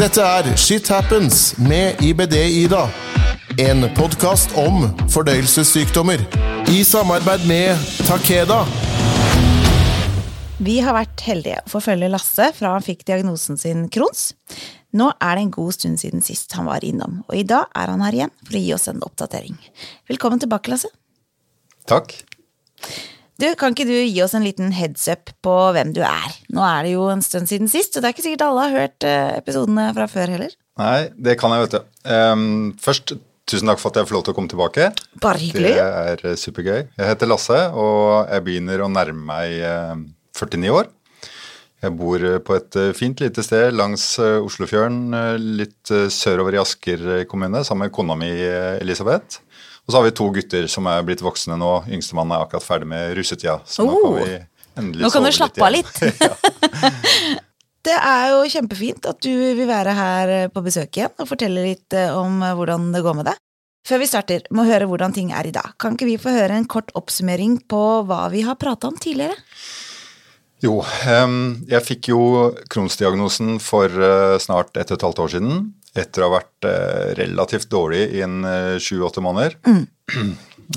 Dette er Shit Happens med IBD-Ida. En podkast om fordøyelsessykdommer. I samarbeid med Takeda. Vi har vært heldige å få følge Lasse fra han fikk diagnosen sin Crohns. Nå er det en god stund siden sist han var innom, og i dag er han her igjen for å gi oss en oppdatering. Velkommen tilbake, Lasse. Takk. Du, Kan ikke du gi oss en liten heads up på hvem du er? Nå er det jo en stund siden sist, og det er ikke sikkert alle har hørt eh, episodene fra før heller. Nei, det kan jeg, vet du. Um, først, tusen takk for at jeg får lov til å komme tilbake. Bare hyggelig. Det er eh, supergøy. Jeg heter Lasse, og jeg begynner å nærme meg uh, 49 år. Jeg bor på et fint lite sted langs Oslofjorden, litt sørover i Asker kommune, sammen med kona mi Elisabeth. Og så har vi to gutter som er blitt voksne nå. Yngstemann er akkurat ferdig med russetida. Så nå kan Oh. vi endelig Nå kan du slappe av litt. Det er jo kjempefint at du vil være her på besøk igjen og fortelle litt eh, om hvordan det går med deg. Før vi starter, må høre hvordan ting er i dag. Kan ikke vi få høre en kort oppsummering på hva vi har prata om tidligere? Jo, jeg fikk jo Crohns-diagnosen for eh, snart ett og et halvt år siden. Etter å ha vært eh, relativt dårlig i en sju-åtte måneder.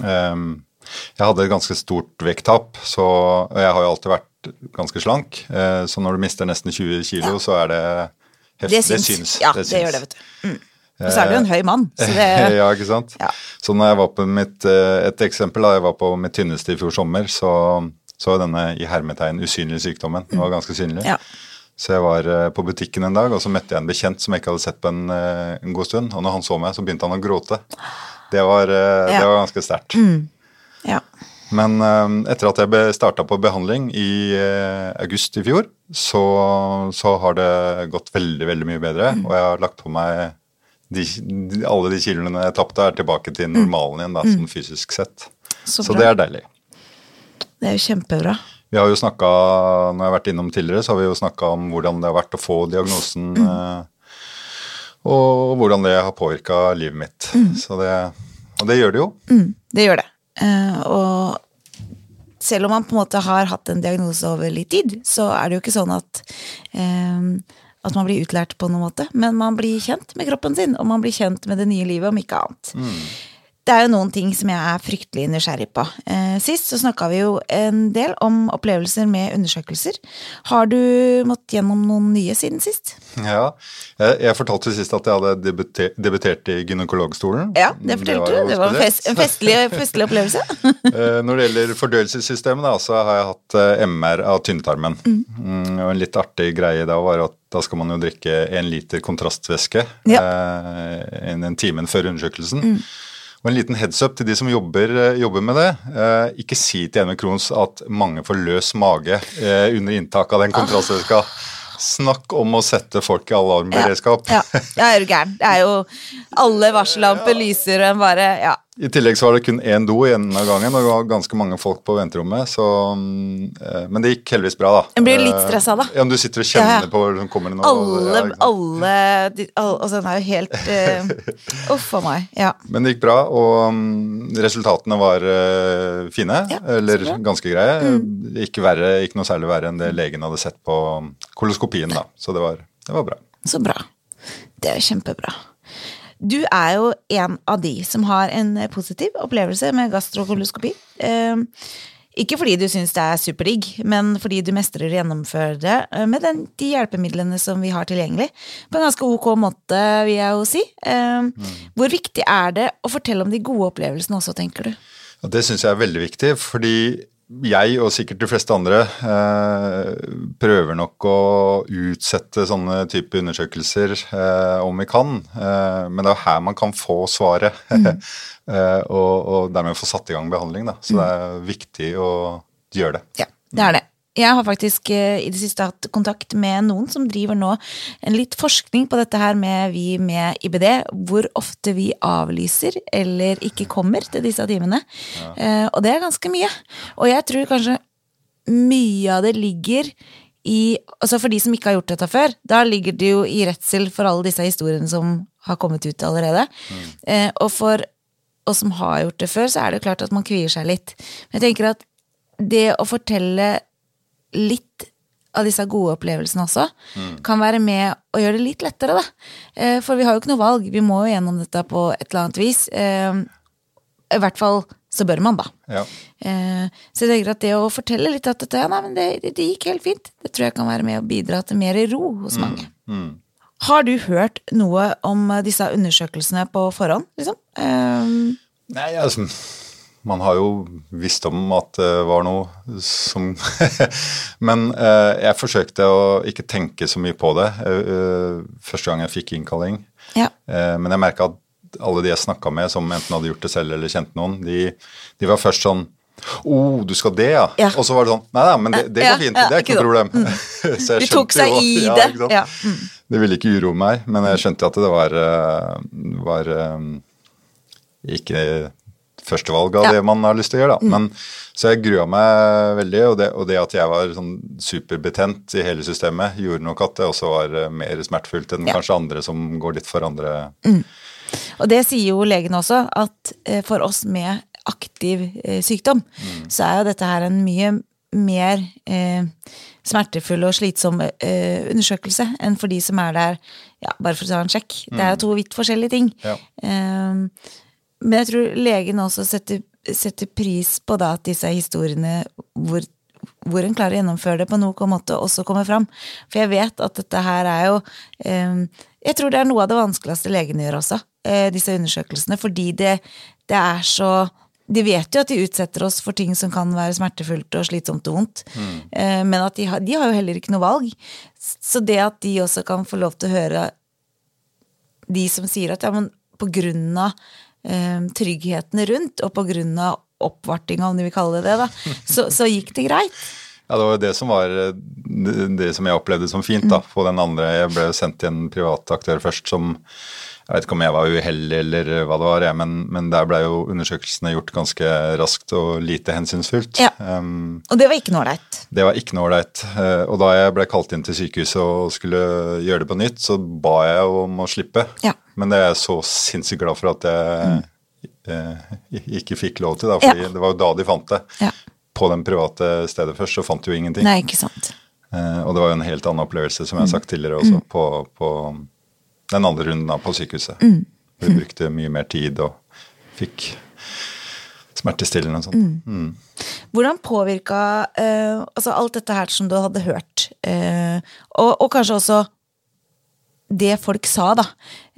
Em, jeg hadde et ganske stort vekttap, og jeg har jo alltid vært ganske slank. eh, så når du mister nesten 20 kilo, så er det heftig. Det syns. Ja, det, gjør det, vet du. Mm. Og så er du en høy mann, så det ja, ikke sant? Ja. Så når jeg var på mitt, eh, et eksempel, da jeg var på mitt tynneste i fjor sommer, så, så denne i hermetegn usynlige sykdommen den var ganske synlig. Ja. Så jeg var eh, på butikken en dag, og så møtte jeg en bekjent som jeg ikke hadde sett på en, eh, en god stund. Og når han så meg, så begynte han å gråte. Det var, eh, Ja. det var ganske sterkt. ja. Men etter at jeg starta på behandling i august i fjor, så, så har det gått veldig, veldig mye bedre. Mm. Og jeg har lagt på meg de, alle de kiloene jeg tapte, er tilbake til normalen igjen, da, sånn fysisk sett. Mm. Så Så det er deilig. Det er jo kjempebra. Vi har jo snakka, når jeg har vært innom tidligere, så har vi jo snakka om hvordan det har vært å få diagnosen. eh, og hvordan det har påvirka livet mitt. Så det, og det gjør det jo. Mm, det gjør det. Eh, og selv om man på en måte har hatt en diagnose over litt tid, så er det jo ikke sånn at eh, at man blir utlært på noen måte, men man blir kjent med kroppen sin, og man blir kjent med det nye livet, om ikke annet. Det er jo noen ting som jeg er fryktelig nysgjerrig på. Eh, sist så snakka vi jo en del om opplevelser med undersøkelser. Har du måttet gjennom noen nye siden sist? Ja, jeg, jeg fortalte sist at jeg hadde debutert, i gynekologstolen. Ja, det fortalte du. Det var en, fest, en festlig, festlig opplevelse. Eh, Når det gjelder fordøyelsessystemet, da, så har jeg hatt eh, MR av tynntarmen. Mm, og en litt artig greie da var at da skal man jo drikke en liter kontrastvæske eh, en, en time før undersøkelsen. Og en liten heads up til de som jobber, eh, jobber med det. Eh, ikke si til en med Crohns at mange får løs mage eh, under inntak av den kontrastvæska. Snakk om å sette folk i alarmberedskap. Ja, ja er du gæren. Det er jo Alle varsellamper lyser, og en bare Ja. I tillegg så var det kun én do i enden av gangen, og det var ganske mange folk på venterommet. Så, mm, eh, men det gikk heldigvis bra, da. En blir litt Eh, stressa, da. Ja, om du sitter og kjenner Ja, ja. på som kommer det nå. Alle, ja, alle, de, alle Altså, den er jo helt uh, Uff a meg. Ja. Men det gikk bra, og mm, resultatene var uh, fine. Eller ganske greie. Mm. Ikke, verre, ikke noe særlig verre enn det legen hadde sett på koloskopien, da. Så det var, det var bra. Så bra. Det er kjempebra. Du er jo en av de som har en positiv opplevelse med gastrokoloskopi. Eh, ikke fordi du syns det er superdigg, men fordi du mestrer å gjennomføre det eh, med den, de hjelpemidlene som vi har tilgjengelig. På en ganske ok måte, vil jeg jo si. Eh, Hvor viktig er det å fortelle om de gode opplevelsene også, tenker du? Det syns jeg er veldig viktig, fordi jeg og sikkert de fleste andre eh, prøver nok å utsette sånne type undersøkelser eh, om vi kan. Eh, men det er jo her man kan få svaret, eh, og, og dermed få satt i gang behandling. Da. Så det er viktig å gjøre det. Ja, det er det. Jeg har faktisk eh, i det siste hatt kontakt med noen som driver nå en litt forskning på dette her med vi med IBD, hvor ofte vi avlyser eller ikke kommer til disse timene. Eh, og det er ganske mye. Og jeg tror kanskje mye av det ligger i Altså for de som ikke har gjort dette før, da ligger det jo i redsel for alle disse historiene som har kommet ut allerede. Eh, og for oss som har gjort det før, så er det klart at man kvier seg litt. Men jeg tenker at det å fortelle litt av disse gode opplevelsene også, kan være med å gjøre det litt lettere, da. Eh, For vi har jo ikke noe valg, vi må jo gjennom dette på et eller annet vis. Eh, I hvert fall så bør man, da. Ja. Eh, Så jeg tenker at det å fortelle litt at dette, ja, nei, men det, det, gikk helt fint, det tror jeg kan være med å bidra til mer ro hos mange. Har du hørt noe om disse undersøkelsene på forhånd, liksom? Um... Nei, altså Man har jo visst om at det var noe som Men eh, jeg forsøkte å ikke tenke så mye på det eh, første gang jeg fikk innkalling. Ja. Eh, men jeg merka at alle de jeg snakka med, som enten hadde gjort det selv eller kjente noen, de, de var først sånn oh, du skal det, ja? Ja. Og så var det sånn Nei, da, men det, det går fint. ja, det er ikke noe problem. problem. Så jeg De tok seg i det. Ja. Mm. Det ville ikke uroe meg, men jeg skjønte at det var, eh, var eh, ikke førstevalg av Ja. Mm. det man har lyst til å gjøre. Da. Men, så jeg grua meg veldig, og det, og det at jeg var sånn superbetent i hele systemet, gjorde nok at det også var eh, mer smertefullt enn Ja. kanskje andre som går litt for andre. Og det sier jo legen også, at eh, for oss med aktiv sykdom, sykdom, så er jo dette her en mye mer eh, smertefull og slitsom eh, undersøkelse enn for de som er der ja, bare for å ta en sjekk. Det er jo to vidt forskjellige ting. Ja. Eh, men jeg tror legen også setter, setter pris på da at disse historiene hvor, hvor en klarer å gjennomføre det på noen måte, også kommer fram. For jeg vet at dette her er jo eh, Jeg tror det er noe av det vanskeligste legene gjør også, eh, disse undersøkelsene. Fordi det, det er så De vet jo at de utsetter oss for ting som kan være smertefullt og slitsomt og vondt, eh, men at de har, de har jo heller ikke noe valg. Så det at de også kan få lov til å høre de som sier at ja, men på grunn av tryggheten rundt, og av oppvartinga, om de vil kalle det det, da, så, så gikk det greit. Ja, det var jo det som var det, som jeg opplevde som fint da, på den andre. Jeg ble sendt til en privat aktør først som Jeg vet ikke om jeg var uheldig eller hva det var, jeg, men, men der ble jo undersøkelsene gjort ganske raskt og lite hensynsfullt. Ja. Um, Og det var ikke noe ålreit. det var ikke noe ålreit. Eh, Og da jeg ble kalt inn til sykehuset og skulle gjøre det på nytt, så ba jeg om å slippe. Ja. Men det er jeg så sinnssykt glad for at jeg eh, ikke fikk lov til, da, fordi Ja. det var jo da de fant det. Ja. På den private stedet først, så fant de jo ingenting. Nei, ikke sant. Eh, og det var jo en helt annen opplevelse, som jeg har sagt tidligere også, på, på den andre runden da, på sykehuset. Vi brukte mye mer tid og fikk smertestillende og sånn. Mm. Hvordan påvirka eh, altså alt dette her som du hadde hørt, eh, og, og kanskje også det folk sa, da,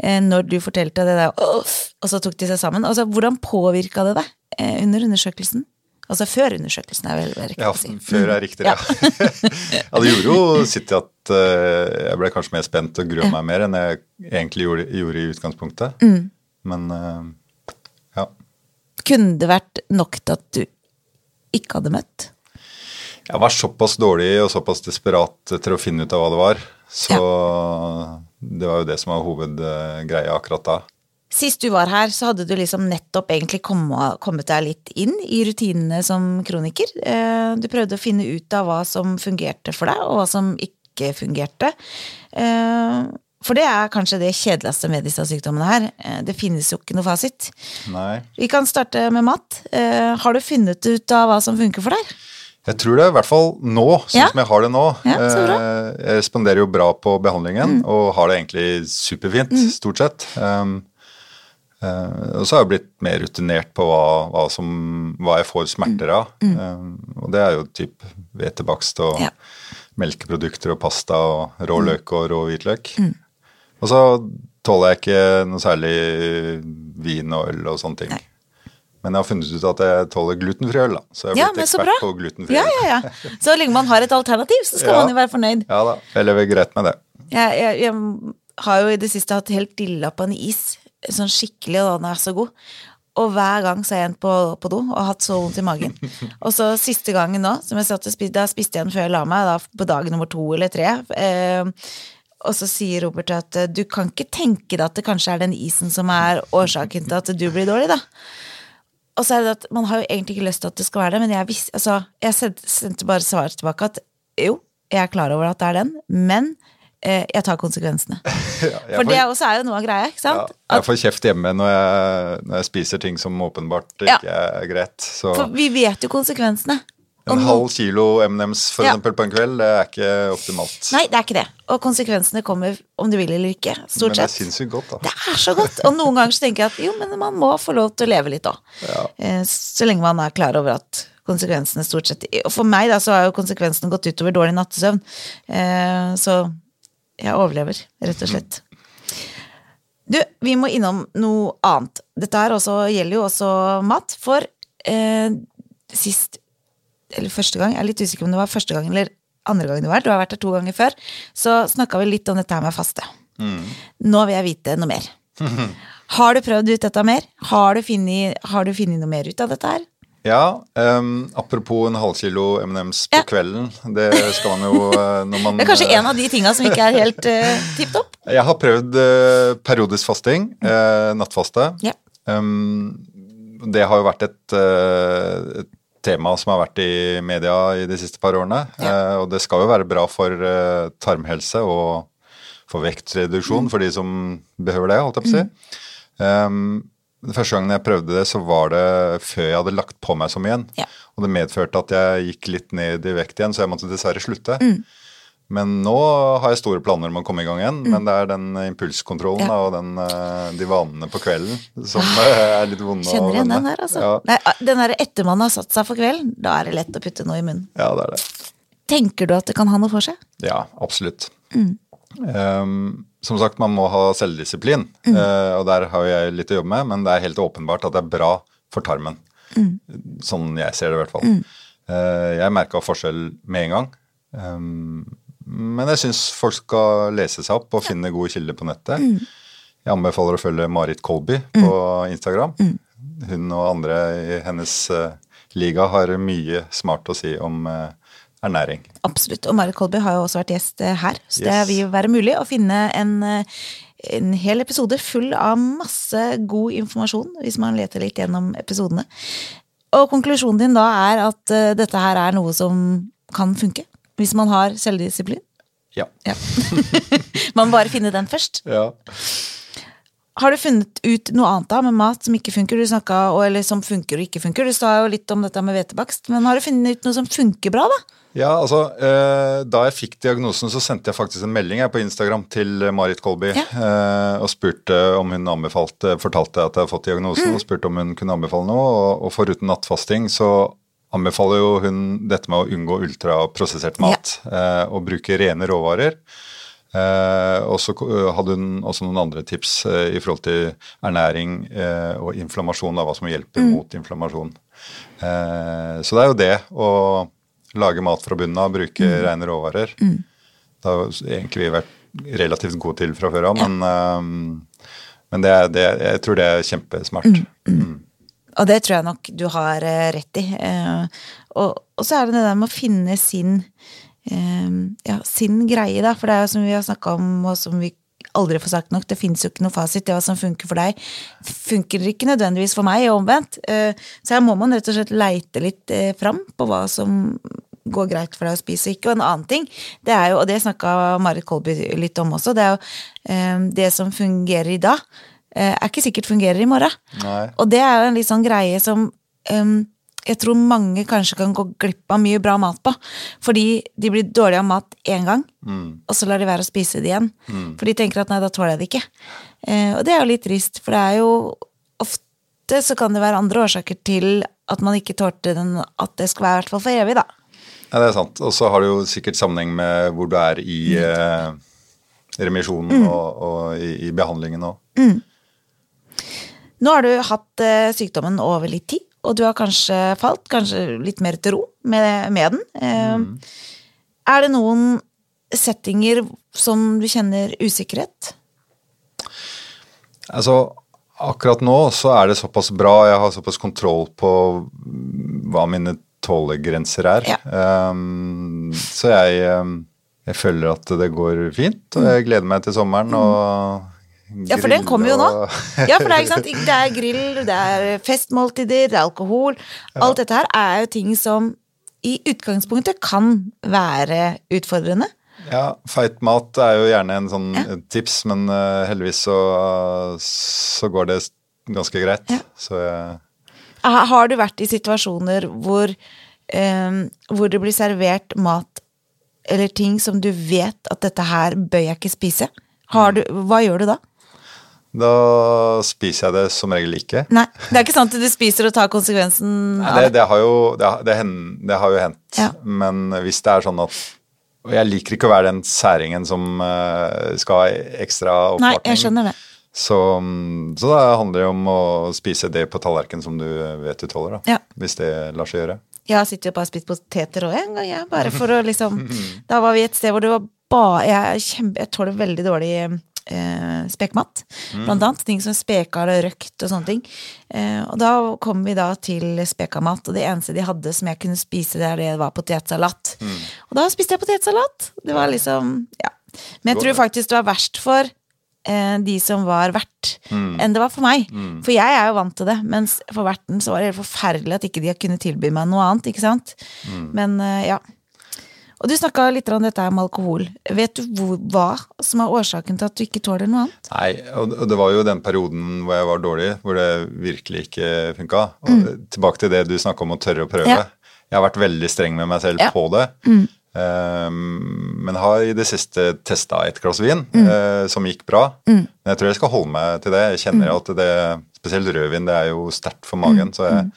eh, når du fortalte det der, og så tok de seg sammen. Altså, hvordan påvirka det deg eh, under undersøkelsen? Altså før undersøkelsen, er vel riktig Ja, å si. før er riktig, ja. ja, det gjorde jo sitt til at eh, jeg ble kanskje mer spent og grua meg mer enn jeg egentlig gjorde, gjorde i utgangspunktet. Men eh, ja. Kunne det vært nok til at du ikke hadde møtt? Jeg var såpass dårlig og såpass desperat til å finne ut av hva det var. Så det var jo det som var hovedgreia akkurat da. Sist du var her, så hadde du liksom nettopp egentlig kommet, deg litt inn i rutinene som kroniker. Eh, Du prøvde å finne ut av hva som fungerte for deg, og hva som ikke fungerte. Eh, For det er kanskje det kjedeligste med disse sykdommene her. Eh, Det finnes jo ikke noe fasit. Nei. Vi kan starte med mat. Har du funnet ut av hva som funker for deg? Jeg tror det, i hvert fall nå, sånn Ja. som jeg har det nå. Ja. Mm. Eh, Jeg responderer jo bra på behandlingen, og har det egentlig superfint, stort sett. Um, uh, og så har jeg blitt mer rutinert på hva, hva, som, hva jeg får smerter av. Um, og det er jo typ hvetebakst og Mm. Ja. melkeprodukter og pasta og rå Mm. løk og rå hvitløk. Og så tåler jeg ikke noe særlig vin og øl og sånne ting. Nei. Men jeg har funnet ut at jeg tåler glutenfri øl, da. Så jeg Ja, har blitt ekspert på glutenfri øl. ja, ja. Så lenge man har et alternativ, så skal Ja. man jo være fornøyd. Ja da, jeg lever greit med det. Jeg, jeg, jeg har jo i det siste hatt helt dilla på en is, sånn skikkelig, og den er så god. Og hver gang så har jeg endt på, på do og hatt så vondt i magen. Og så siste gangen nå, som jeg satt og spiste, da spiste jeg den før jeg la meg, da på dag nummer to eller tre. Eh, og så sier Robert at eh, du kan ikke tenke deg at det kanskje er den isen som er årsaken til at du blir dårlig, da. Og så er det at man har jo egentlig ikke lyst til at det skal være det, men jeg, vis, altså, jeg sendte, bare svar tilbake at jo, jeg er klar over at det er den, men eh, jeg tar konsekvensene. Ja, jeg For får- det også er jo noe av greia, ikke ja, sant? jeg får kjeft hjemme når jeg, når jeg spiser ting som åpenbart Ja. ikke er greit. Så for vi vet jo konsekvensene. En halv kilo M&M's for Ja. eksempel på en kveld, det er ikke optimalt. Nei, det er ikke det. Og konsekvensene kommer om du vil eller ikke. Stort Men det er sett. sinnssykt godt, da. Det er så godt. Og noen ganger så tenker jeg at jo, men man må få lov til å leve litt òg. Så lenge man er klar over at konsekvensene stort sett Og for meg da, så har jo konsekvensene gått utover dårlig nattesøvn. Eh, Så jeg overlever, rett og slett. Du, vi må innom noe annet. Dette her også, gjelder jo også mat. For eh, sist, eller første gang, jeg er litt usikker om det var første gang eller andre gang du var, du har vært her to ganger før, så snakka vi litt om dette her med faste. Nå vil jeg vite noe mer. Har du prøvd ut dette mer? Har du funnet, har du funnet noe mer ut av dette her? Ja, um, apropos en halvkilo M&M's på Ja. kvelden. Det skal man jo eh, når man Det er kanskje en av de tinga som ikke er helt uh, tipp topp? Jeg har prøvd uh, periodisk fasting, uh, nattfaste. Ja. Um, det har jo vært et, uh, et tema som har vært i media i de siste par årene. Ja. Eh, og det skal jo være bra for eh, tarmhelse og for Mm. vektreduksjon for de som behøver det, holdt jeg på å si. Um, den første gangen jeg prøvde det, så var det før jeg hadde lagt på meg så mye igjen. Ja. Og det medførte at jeg gikk litt ned i vekt igjen, så jeg måtte dessverre slutte. Mm. Men nå har jeg store planer om å komme i gang igjen. Men det er den impulskontrollen Mm. Ja. og den, eh, de vanene på kvelden som eh, er litt vonde å Kjenner igjen den der, altså. Ja, Nei, den der etter man har satt seg for kvelden, da er det lett å putte noe i munnen. ja, det er det. Tenker du at det kan ha noe for seg? Ja, absolutt. Mm. Um, som sagt, man må ha selvdisiplin, Mm. uh, og der har jeg litt å jobbe med, men det er helt åpenbart at det er bra for tarmen. Mm. Sånn jeg ser det, i hvert fall. Uh, jeg merka forskjell med en gang. Um, men jeg syns folk skal lese seg opp og finne gode kilder på nettet. Mm. Jeg anbefaler å følge Marit Kolby på Instagram. Hun og andre i hennes uh, liga har mye smart å si om uh, ernæring. Absolutt. Og Marit Kolby har jo også vært gjest eh, her, så det vil være mulig å finne en, en hel episode full av masse god informasjon, hvis man leter litt gjennom episodene. Og konklusjonen din da er at dette her er noe som kan funke, hvis man har selvdisiplin. Ja. Ja. man må bare finne den først. ja. Har du funnet ut noe annet da med mat som ikke funker? Du snakket, eller som funker og ikke funker. Du sa jo litt om dette med hvetebakst, men har du funnet ut noe som funker bra, da? Ja, altså, eh, Da jeg fikk diagnosen, så sendte jeg faktisk en melding jeg på Instagram til eh, Marit Kolby Ja. eh, og spurte om hun anbefalte, fortalte at jeg hadde fått diagnosen, Mm. og spurte om hun kunne anbefale noe. Og, og foruten nattfasting så anbefaler jo hun dette med å unngå ultraprosessert mat ja. og bruke rene råvarer. Eh, og så eh, hadde hun også noen andre tips eh, i forhold til ernæring eh, og inflammasjon, da, hva som hjelper Mm. mot inflammasjon. Eh, så det er jo det å lage mat fra bunnen av, bruke Mm. rene råvarer. Det har egentlig vi vært relativt gode til fra før av, men, ja. men det, er- det, jeg tror det er kjempesmart. Og det tror jeg nok du har eh, rett i. Eh, og, og så er det det der med å finne sin eh, ja, sin greie, da. For det er jo som vi har snakka om, og som vi aldri får sagt nok, det fins jo ikke noe fasit. Det som funker for deg, funker ikke nødvendigvis for meg, og omvendt. Så her må man rett og slett leite litt fram på hva som går greit for deg å spise og ikke. Og en annen ting, det er jo, og det snakka Marit Kolby litt om også, det er jo det som fungerer i dag, er ikke sikkert fungerer i morgen. Nei. Og det er jo en litt sånn greie som um, jeg tror mange kanskje kan gå glipp av mye bra mat på. Fordi de blir dårlige av mat én gang, og så lar de være å spise det igjen. For de tenker at nei, da tåler jeg det ikke. Eh, og det er jo litt trist, for det er jo ofte så kan det være andre årsaker til at man ikke tålte den, at det skal være i hvert fall for evig, da. Ja, det er sant. Og så har det jo sikkert sammenheng med hvor du er i eh, remisjonen og, og i, i behandlingen òg. Nå har du hatt eh, sykdommen over litt tid, og du har kanskje falt kanskje litt mer til ro med, med den. Eh, Er det noen settinger som du kjenner usikkerhet? Altså, akkurat nå så er det såpass bra, jeg har såpass kontroll på hva mine tålegrenser er. Ja. Um, så jeg, um, jeg føler at det går fint, og jeg gleder meg til sommeren og Ja, for den kommer jo nå. Ja, for det er, ikke sant? det er grill, det er festmåltider, det er alkohol. Alt dette her er jo ting som i utgangspunktet kan være utfordrende. Ja, feit mat er jo gjerne en sånn Ja. tips, men uh, heldigvis så, så går det ganske greit. Ja. Så jeg Ha- Har du vært i situasjoner hvor um, hvor det blir servert mat eller ting som du vet at dette her bør jeg ikke spise, har du, hva gjør du da? Da spiser jeg det som regel ikke. Nei, det er ikke sant at du spiser og tar konsekvensen av Det, det. har, jo, det, har- det, har jo hendt. Ja. Men hvis det er sånn at Og jeg liker ikke å være den særingen som eh, skal ha ekstra oppvartning. Nei, jeg skjønner det. Så, så da handler det om å spise det på tallerkenen som du vet du tåler. Da, Ja. Hvis det lar seg gjøre. Jeg sittet og bare spist poteter òg en gang, jeg. Bare for å liksom Da var vi et sted hvor det var bare Jeg, jeg tåler veldig dårlig eh, spekemat. Blant annet. Ting som spekar og røkt og sånne ting. Eh, og da kom vi da til spekamat, og det eneste de hadde som jeg kunne spise, det, er det var potetsalat. Og da spiste jeg potetsalat. Det var liksom Ja. Men jeg tror faktisk det var verst for eh, de som var vert, enn det var for meg. For jeg er jo vant til det, mens for verten så var det helt forferdelig at ikke de kunne tilby meg noe annet, ikke sant. Men eh, ja. Og du snakka litt om dette med alkohol. Vet du hvor, hva som er årsaken til at du ikke tåler noe annet? Nei, og det var jo den perioden hvor jeg var dårlig, hvor det virkelig ikke funka. Og Tilbake til det du snakka om å tørre å prøve. Mm. Ja. Jeg har vært veldig streng med meg selv Ja. Mm. på det. Ehm, men har i det siste testa et glass vin, Mm. eh, som gikk bra. Men jeg tror jeg skal holde meg til det. Jeg kjenner Mm. at det, spesielt rødvin, det er jo sterkt for magen. Så jeg,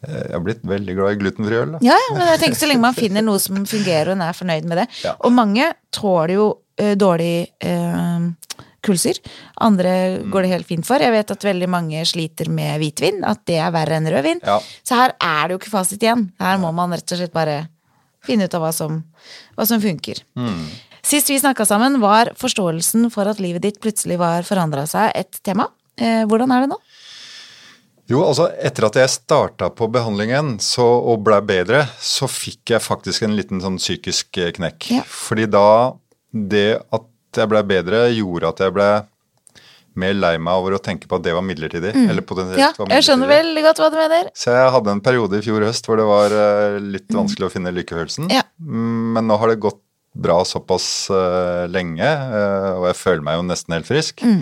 jeg har blitt veldig glad i glutenfri øl. Da. Ja, men jeg tenker så lenge man finner noe som fungerer og en er fornøyd med det. Ja. Og mange tåler jo eh, dårlig eh, kullsyr. Andre går det helt fint for. Jeg vet at veldig mange sliter med hvitvin, at det er verre enn rødvin. Ja. Så her er det jo ikke fasit igjen. Her må man rett og slett bare finne ut av hva som, hva som funker. Sist vi snakka sammen, var forståelsen for at livet ditt plutselig var forandra seg, et tema. Eh, hvordan er det nå? Jo, altså etter at jeg starta på behandlingen så, og ble bedre, så fikk jeg faktisk en liten sånn psykisk eh, knekk. Ja. Fordi da det at jeg ble bedre, gjorde at jeg ble mer lei meg over å tenke på at det var midlertidig. Eller potensielt Mm. Ja, var jeg skjønner veldig godt hva du mener. Så jeg hadde en periode i fjor høst hvor det var eh, litt vanskelig å finne lykkefølelsen. Mm. Ja. Mm, Men nå har det gått bra såpass uh, lenge, uh, og jeg føler meg jo nesten helt frisk. Mm.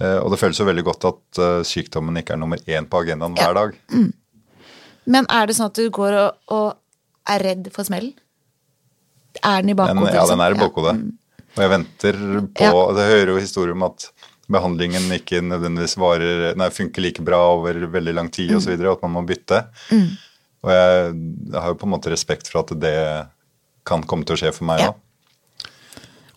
Eh, og det føles jo veldig godt at eh, sykdommen ikke er nummer én på agendaen hver dag. Men er det sånn at du går og, og er redd for smellen? Er den i bakhodet? ja, liksom? den er i bakhodet. Og jeg venter på Ja. Det hører jo historier om at behandlingen ikke nødvendigvis varer, nei, funker like bra over veldig lang tid osv., og at man må bytte. Mm. Og jeg, jeg har jo på en måte respekt for at det kan komme til å skje for meg Ja.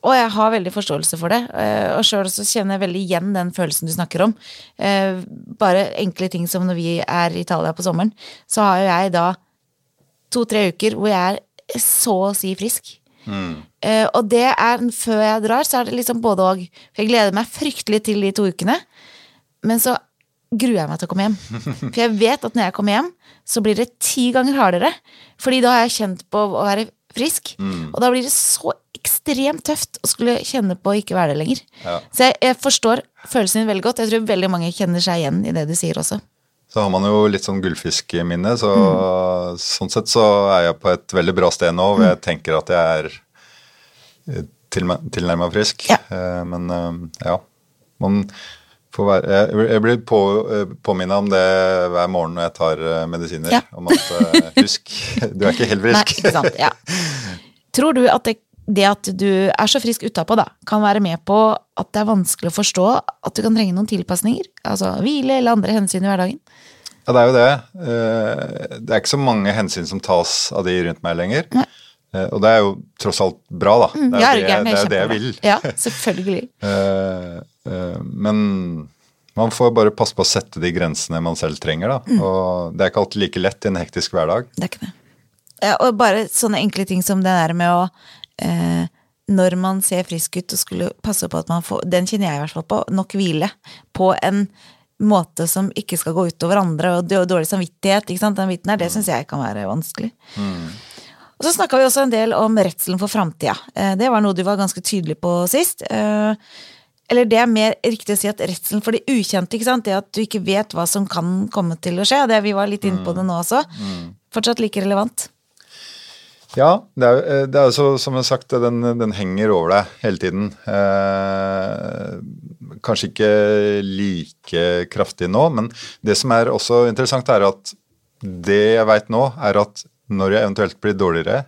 Og jeg har veldig forståelse for det. eh, Og sjøl så kjenner jeg veldig igjen den følelsen du snakker om. Eh, Bare enkle ting som når vi er i Italia på sommeren, så har jo jeg da to-tre uker hvor jeg er så å si frisk. Mm. Og det er før jeg drar, så er det liksom både og. For jeg gleder meg fryktelig til de to ukene, men så gruer jeg meg til å komme hjem. For jeg vet at når jeg kommer hjem, så blir det ti ganger hardere. Fordi da har jeg kjent på å være frisk, og da blir det så ekstremt tøft å skulle kjenne på å ikke være det lenger. Ja. Så jeg, jeg forstår følelsen din veldig godt. Jeg tror veldig mange kjenner seg igjen i det du sier også. Så har man jo litt sånn gullfiskminne, så Mm. sånn sett så er jeg på et veldig bra sted nå, hvor jeg tenker at jeg er eh, tilnærma frisk. Ja. Eh, Men eh, ja, man får være Jeg blir på, påminnet om det hver morgen når jeg tar medisiner, Ja. om at husk, du er ikke helt frisk. Nei, ikke sant, ja. Tror du at det, det at du er så frisk utapå, da, kan være med på at det er vanskelig å forstå at du kan trenge noen tilpasninger? Altså hvile eller andre hensyn i hverdagen? Ja, det er jo det. Eh, Det er ikke så mange hensyn som tas av de rundt meg lenger. Nei. Eh, Og det er jo tross alt bra, da. Det er jo det, det, det jeg vil. Ja, selvfølgelig. Eh, men man får bare passe på å sette de grensene man selv trenger, da. Mm. Og det er ikke alltid like lett i en hektisk hverdag. Det er ikke det. Ja, og bare sånne enkle ting som det der med å eh, Når man ser frisk ut og skulle passe på at man får Den kjenner jeg i hvert fall på. Nok hvile. På en måte som ikke skal gå utover andre, og dårlig samvittighet. ikke sant? Den biten her, det syns jeg kan være vanskelig. Og så snakka vi også en del om redselen for framtida. Eh, det var noe du var ganske tydelig på sist. Eh, eller det er mer riktig å si at redselen for det ukjente, ikke sant? det at du ikke vet hva som kan komme til å skje, det vi var litt inne på det nå også, fortsatt like relevant. Ja, det er, det er jo så, som jeg har sagt, den, den henger over deg hele tiden. Eh, kanskje ikke like kraftig nå, men det som er også interessant, er at det jeg veit nå, er at når jeg eventuelt blir dårligere,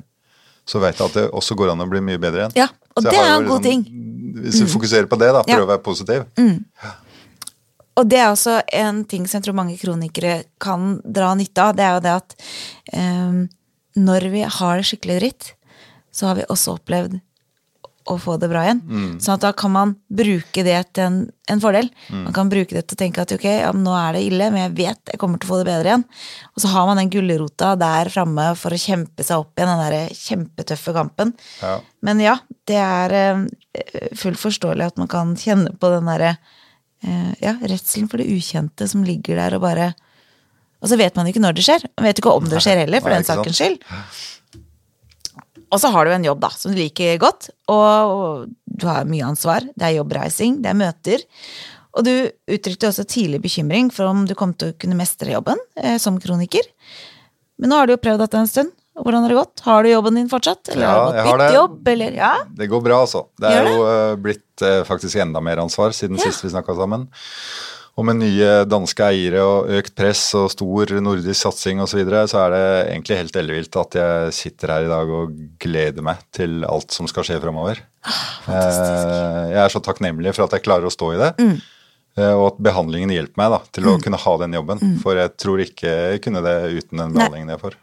så vet jeg at det også går an å bli mye bedre igjen. Ja, og det er en en god ting. Hvis du fokuserer på det, da, prøver Ja. å være positiv. Og det er også en ting som jeg tror mange kronikere kan dra nytte av. Det er jo det at eh, når vi har det skikkelig dritt, så har vi også opplevd å få det bra igjen. Sånn at da kan man bruke det til en, en fordel. Man kan bruke det til å tenke at ok, ja, nå er det ille, men jeg vet jeg kommer til å få det bedre igjen. Og så har man den gulrota der framme for å kjempe seg opp igjen, den der kjempetøffe kampen. Ja. Men ja, det er eh, fullt forståelig at man kan kjenne på den derre eh, ja, redselen for det ukjente som ligger der og bare Og så vet man ikke når det skjer. Man vet ikke om det skjer heller, for den sant. sakens skyld. Og så har du en jobb da, som du liker godt, og du har mye ansvar. Det er jobbreising, det er møter. Og du uttrykte også tidlig bekymring for om du kom til å kunne mestre jobben eh, som kroniker. Men nå har du jo prøvd dette en stund. Hvordan har det gått? Har du jobben din fortsatt? Eller Ja, har du gått har det. byttejobb? Eller, ja? Det går bra, altså. Det er det? jo uh, blitt uh, faktisk enda mer ansvar siden Ja. sist vi snakka sammen. Og med nye danske eiere og økt press og stor nordisk satsing osv., så, videre, så er det egentlig helt ellevilt at jeg sitter her i dag og gleder meg til alt som skal skje framover. Ah, jeg er så takknemlig for at jeg klarer å stå i det. Mm. eh, Og at behandlingen hjelper meg da, til å kunne ha den jobben. Mm. For jeg tror ikke jeg kunne det uten den behandlingen jeg får.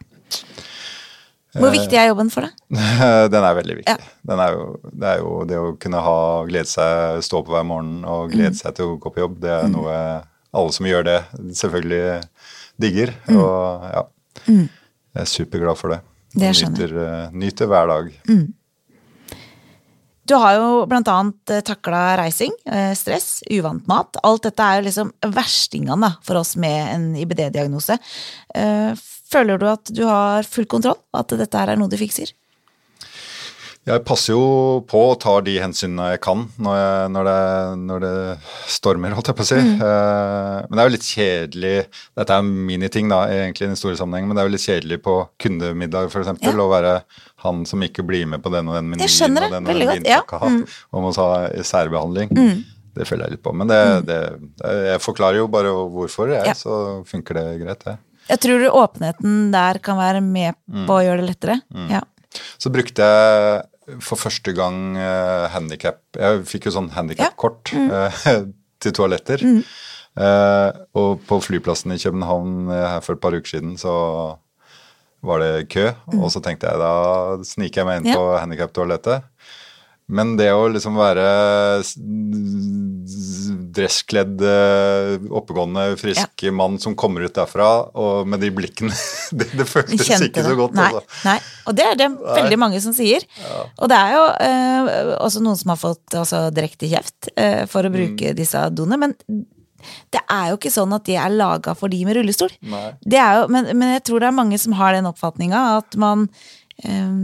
Hvor viktig er jobben for deg? Den er veldig viktig. Ja. Den er jo, det er jo det å kunne ha glede seg, stå på hver morgen og Mm. glede seg til å gå på jobb. Det er noe alle som gjør det, selvfølgelig digger. Mm. Og ja, jeg er superglad for det. Det jeg skjønner nyter, eh, nyter hver dag. Du har jo blant annet takla reising, eh, stress, uvant mat. Alt dette er jo liksom verstingene for oss med en IBD-diagnose. Føler du at du har full kontroll? At dette her er noe du fikser? Jeg passer jo på og tar de hensynene jeg kan når, jeg, når, det, når det stormer, holdt jeg på å si. Mm. Eh, men det er jo litt kjedelig Dette er miniting, da, egentlig i den store sammenhengen, men det er jo litt kjedelig på kundemiddag, f.eks. Ja. å være han som ikke blir med på den og den menyen Jeg skjønner og det den og veldig den godt, ja. Mm. vinpakka, og må ha særbehandling. Det føler jeg litt på. Men det, det, det, jeg forklarer jo bare hvorfor, jeg, Ja. så funker det greit, det. Jeg tror åpenheten der kan være med på å gjøre det lettere. Ja. Så brukte jeg for første gang uh, handikap Jeg fikk jo sånn handikapkort eh, til toaletter. Eh, og på flyplassen i København eh, her for et par uker siden så var det kø. Og så tenkte jeg da sniker jeg meg inn Ja. på handikaptoalettet. Men det å liksom være dresskledd, eh, oppegående, frisk mann som kommer ut derfra, og med de blikkene Det, det føltes Kjente ikke det. så godt, nei, altså. Nei. Og det er det veldig mange som sier. Og det er jo eh, også noen som har fått altså, direkte kjeft eh, for å bruke disse doene. Men det er jo ikke sånn at de er laga for de med rullestol. Det er jo, men, men jeg tror det er mange som har den oppfatninga at man eh,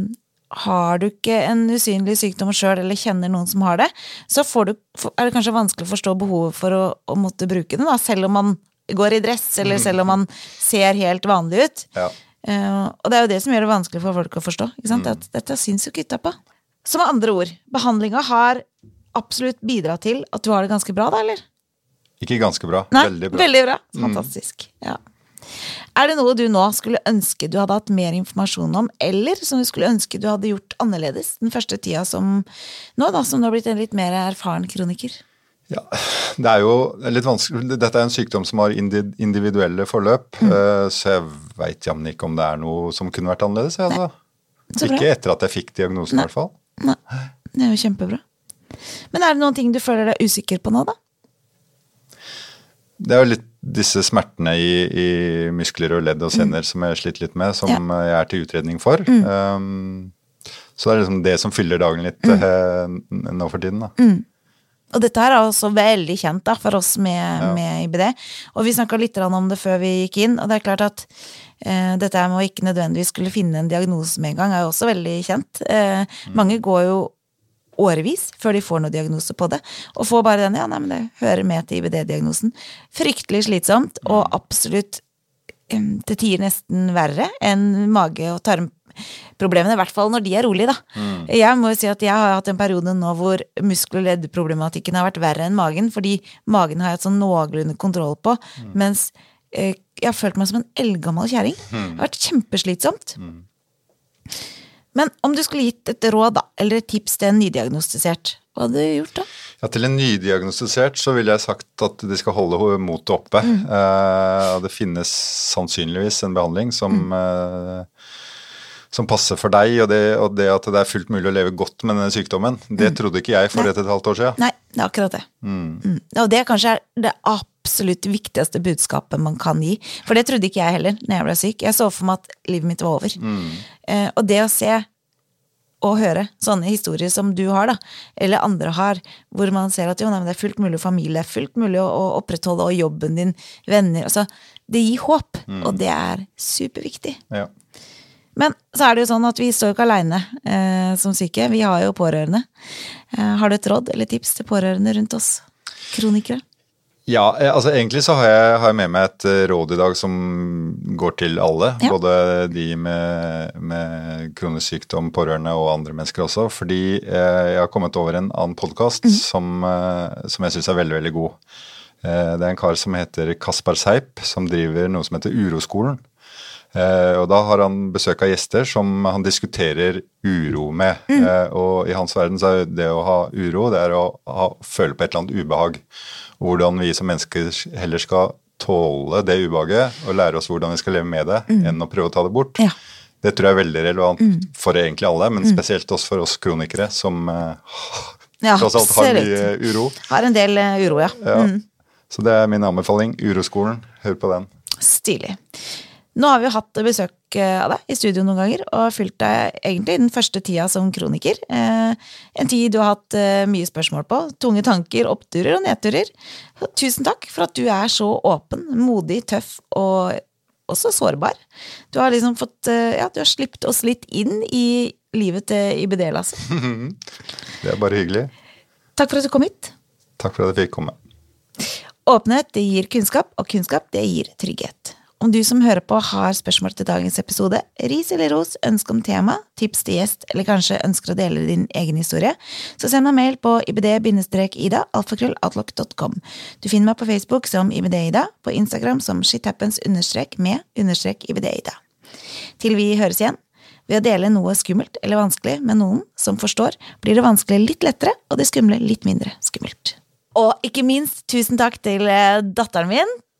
har du ikke en usynlig sykdom sjøl, eller kjenner noen som har det, så får du, er det kanskje vanskelig å forstå behovet for å, å måtte bruke den, da, selv om man går i dress, eller selv om man ser helt vanlig ut. Ja. Uh, og det er jo det som gjør det vanskelig for folk å forstå. Sant? At dette syns jo ikke utapå. Så med andre ord, behandlinga har absolutt bidratt til at du har det ganske bra, da, eller? Ikke ganske bra. Nei, veldig bra. Veldig bra. Fantastisk. Ja. Er det noe du nå skulle ønske du hadde hatt mer informasjon om, eller som du skulle ønske du hadde gjort annerledes den første tida som nå, da, som du har blitt en litt mer erfaren kroniker? Ja, det er jo litt vanskelig. Dette er en sykdom som har individuelle forløp, Mm. eh, så jeg veit jammen ikke om det er noe som kunne vært annerledes. Altså. Ikke etter at jeg fikk diagnosen, i hvert fall. Nei, det er jo kjempebra. Men er det noen ting du føler deg usikker på nå, da? Det er jo litt disse smertene i, i muskler og ledd og senner som jeg har slitt litt med, som Mm. Ja. Mm. jeg er til utredning for. Um, så det er liksom det som fyller dagen litt mm. uh, nå for tiden. da. Og dette her er også veldig kjent da, for oss med, med IBD. Og vi snakka litt om det før vi gikk inn, og det er klart at eh, dette med å ikke nødvendigvis skulle finne en diagnose med en gang, er jo også veldig kjent. Eh, Mange går jo årevis før de får noen diagnose på det, og får bare den, ja, nei, men det hører med til IBD-diagnosen. Fryktelig slitsomt, og absolutt til tider nesten verre enn mage- og tarmproblemene, i hvert fall når de er rolige, da. Jeg må jo si at jeg har hatt en periode nå hvor muskel- og leddproblematikken har vært verre enn magen, fordi magen har jeg hatt sånn noenlunde kontroll på, mens eh, Jeg har følt meg som en eldgammel kjerring. Det har vært kjempeslitsomt. Men om du skulle gitt et råd da, eller et tips til en nydiagnostisert, hva hadde du gjort da? Ja, Til en nydiagnostisert så ville jeg sagt at de skal holde motet oppe. Eh, og det finnes sannsynligvis en behandling som, eh, som passer for deg, og det, og det at det er fullt mulig å leve godt med denne sykdommen, det trodde ikke jeg for Nei. et og et halvt år siden. Nei, det er akkurat det. Mm. Og det kanskje er det absolutt viktigste budskapet man kan gi. For det trodde ikke jeg heller når jeg ble syk. Jeg så for meg at livet mitt var over. Eh, og det å se og høre sånne historier som du har, da, eller andre har, hvor man ser at jo, nei, men det er fullt mulig familie, fullt mulig å, å opprettholde, og jobben din, venner altså, Det gir håp, og det er superviktig. Ja. Men så er det jo sånn at vi står ikke aleine eh, som syke. Vi har jo pårørende. Eh, har du et råd eller tips til pårørende rundt oss kronikere? Ja, eh, altså egentlig så har jeg, har jeg med meg et eh, råd i dag som går til alle. Ja. Både de med, med kronisk sykdom, pårørende og andre mennesker også. Fordi eh, jeg har kommet over en annen podkast som, eh, som jeg syns er veldig, veldig god. Det er en kar som heter Kaspar Seip, som driver noe som heter Uroskolen. Og da har han besøk av gjester som han diskuterer uro med. Eh, og i hans verden så er det å ha uro, det er å ha, føle på et eller annet ubehag. Og hvordan vi som mennesker heller skal tåle det ubehaget og lære oss hvordan vi skal leve med det, enn å prøve å ta det bort. Ja. Det tror jeg er veldig relevant for egentlig alle, men spesielt også for oss kronikere som uh, Ja, tross alt har mye uro. Har en del eh, uro, ja. Ja. Så det er min anbefaling. Uroskolen, hør på den. Stilig. Nå har vi jo hatt besøk eh, av deg i studio noen ganger, og fulgt deg egentlig den første tida som kroniker. Eh, en tid du har hatt eh, mye spørsmål på, tunge tanker, oppturer og nedturer. Tusen takk for at du er så åpen, modig, tøff og også sårbar. Du har liksom fått, ja, du har slippet oss litt inn i livet til IBD-Lasse. Det er bare hyggelig. Takk for at du kom hit. Takk for at jeg fikk komme. Åpenhet det gir kunnskap, og kunnskap det gir trygghet. Om du som hører på har spørsmål til dagens episode, ris eller ros, ønske om tema, tips til gjest, eller kanskje ønsker å dele din egen historie, så send meg mail på ibd-ida, alfakrølloutlook.com. Du finner meg på Facebook som ibd-ida, på Instagram som shithappens-med-ibd-ida. Til vi høres igjen, ved å dele noe skummelt eller vanskelig med noen som forstår, blir det vanskelige litt lettere, og det skumle litt mindre skummelt. Og ikke minst tusen takk til eh, datteren min,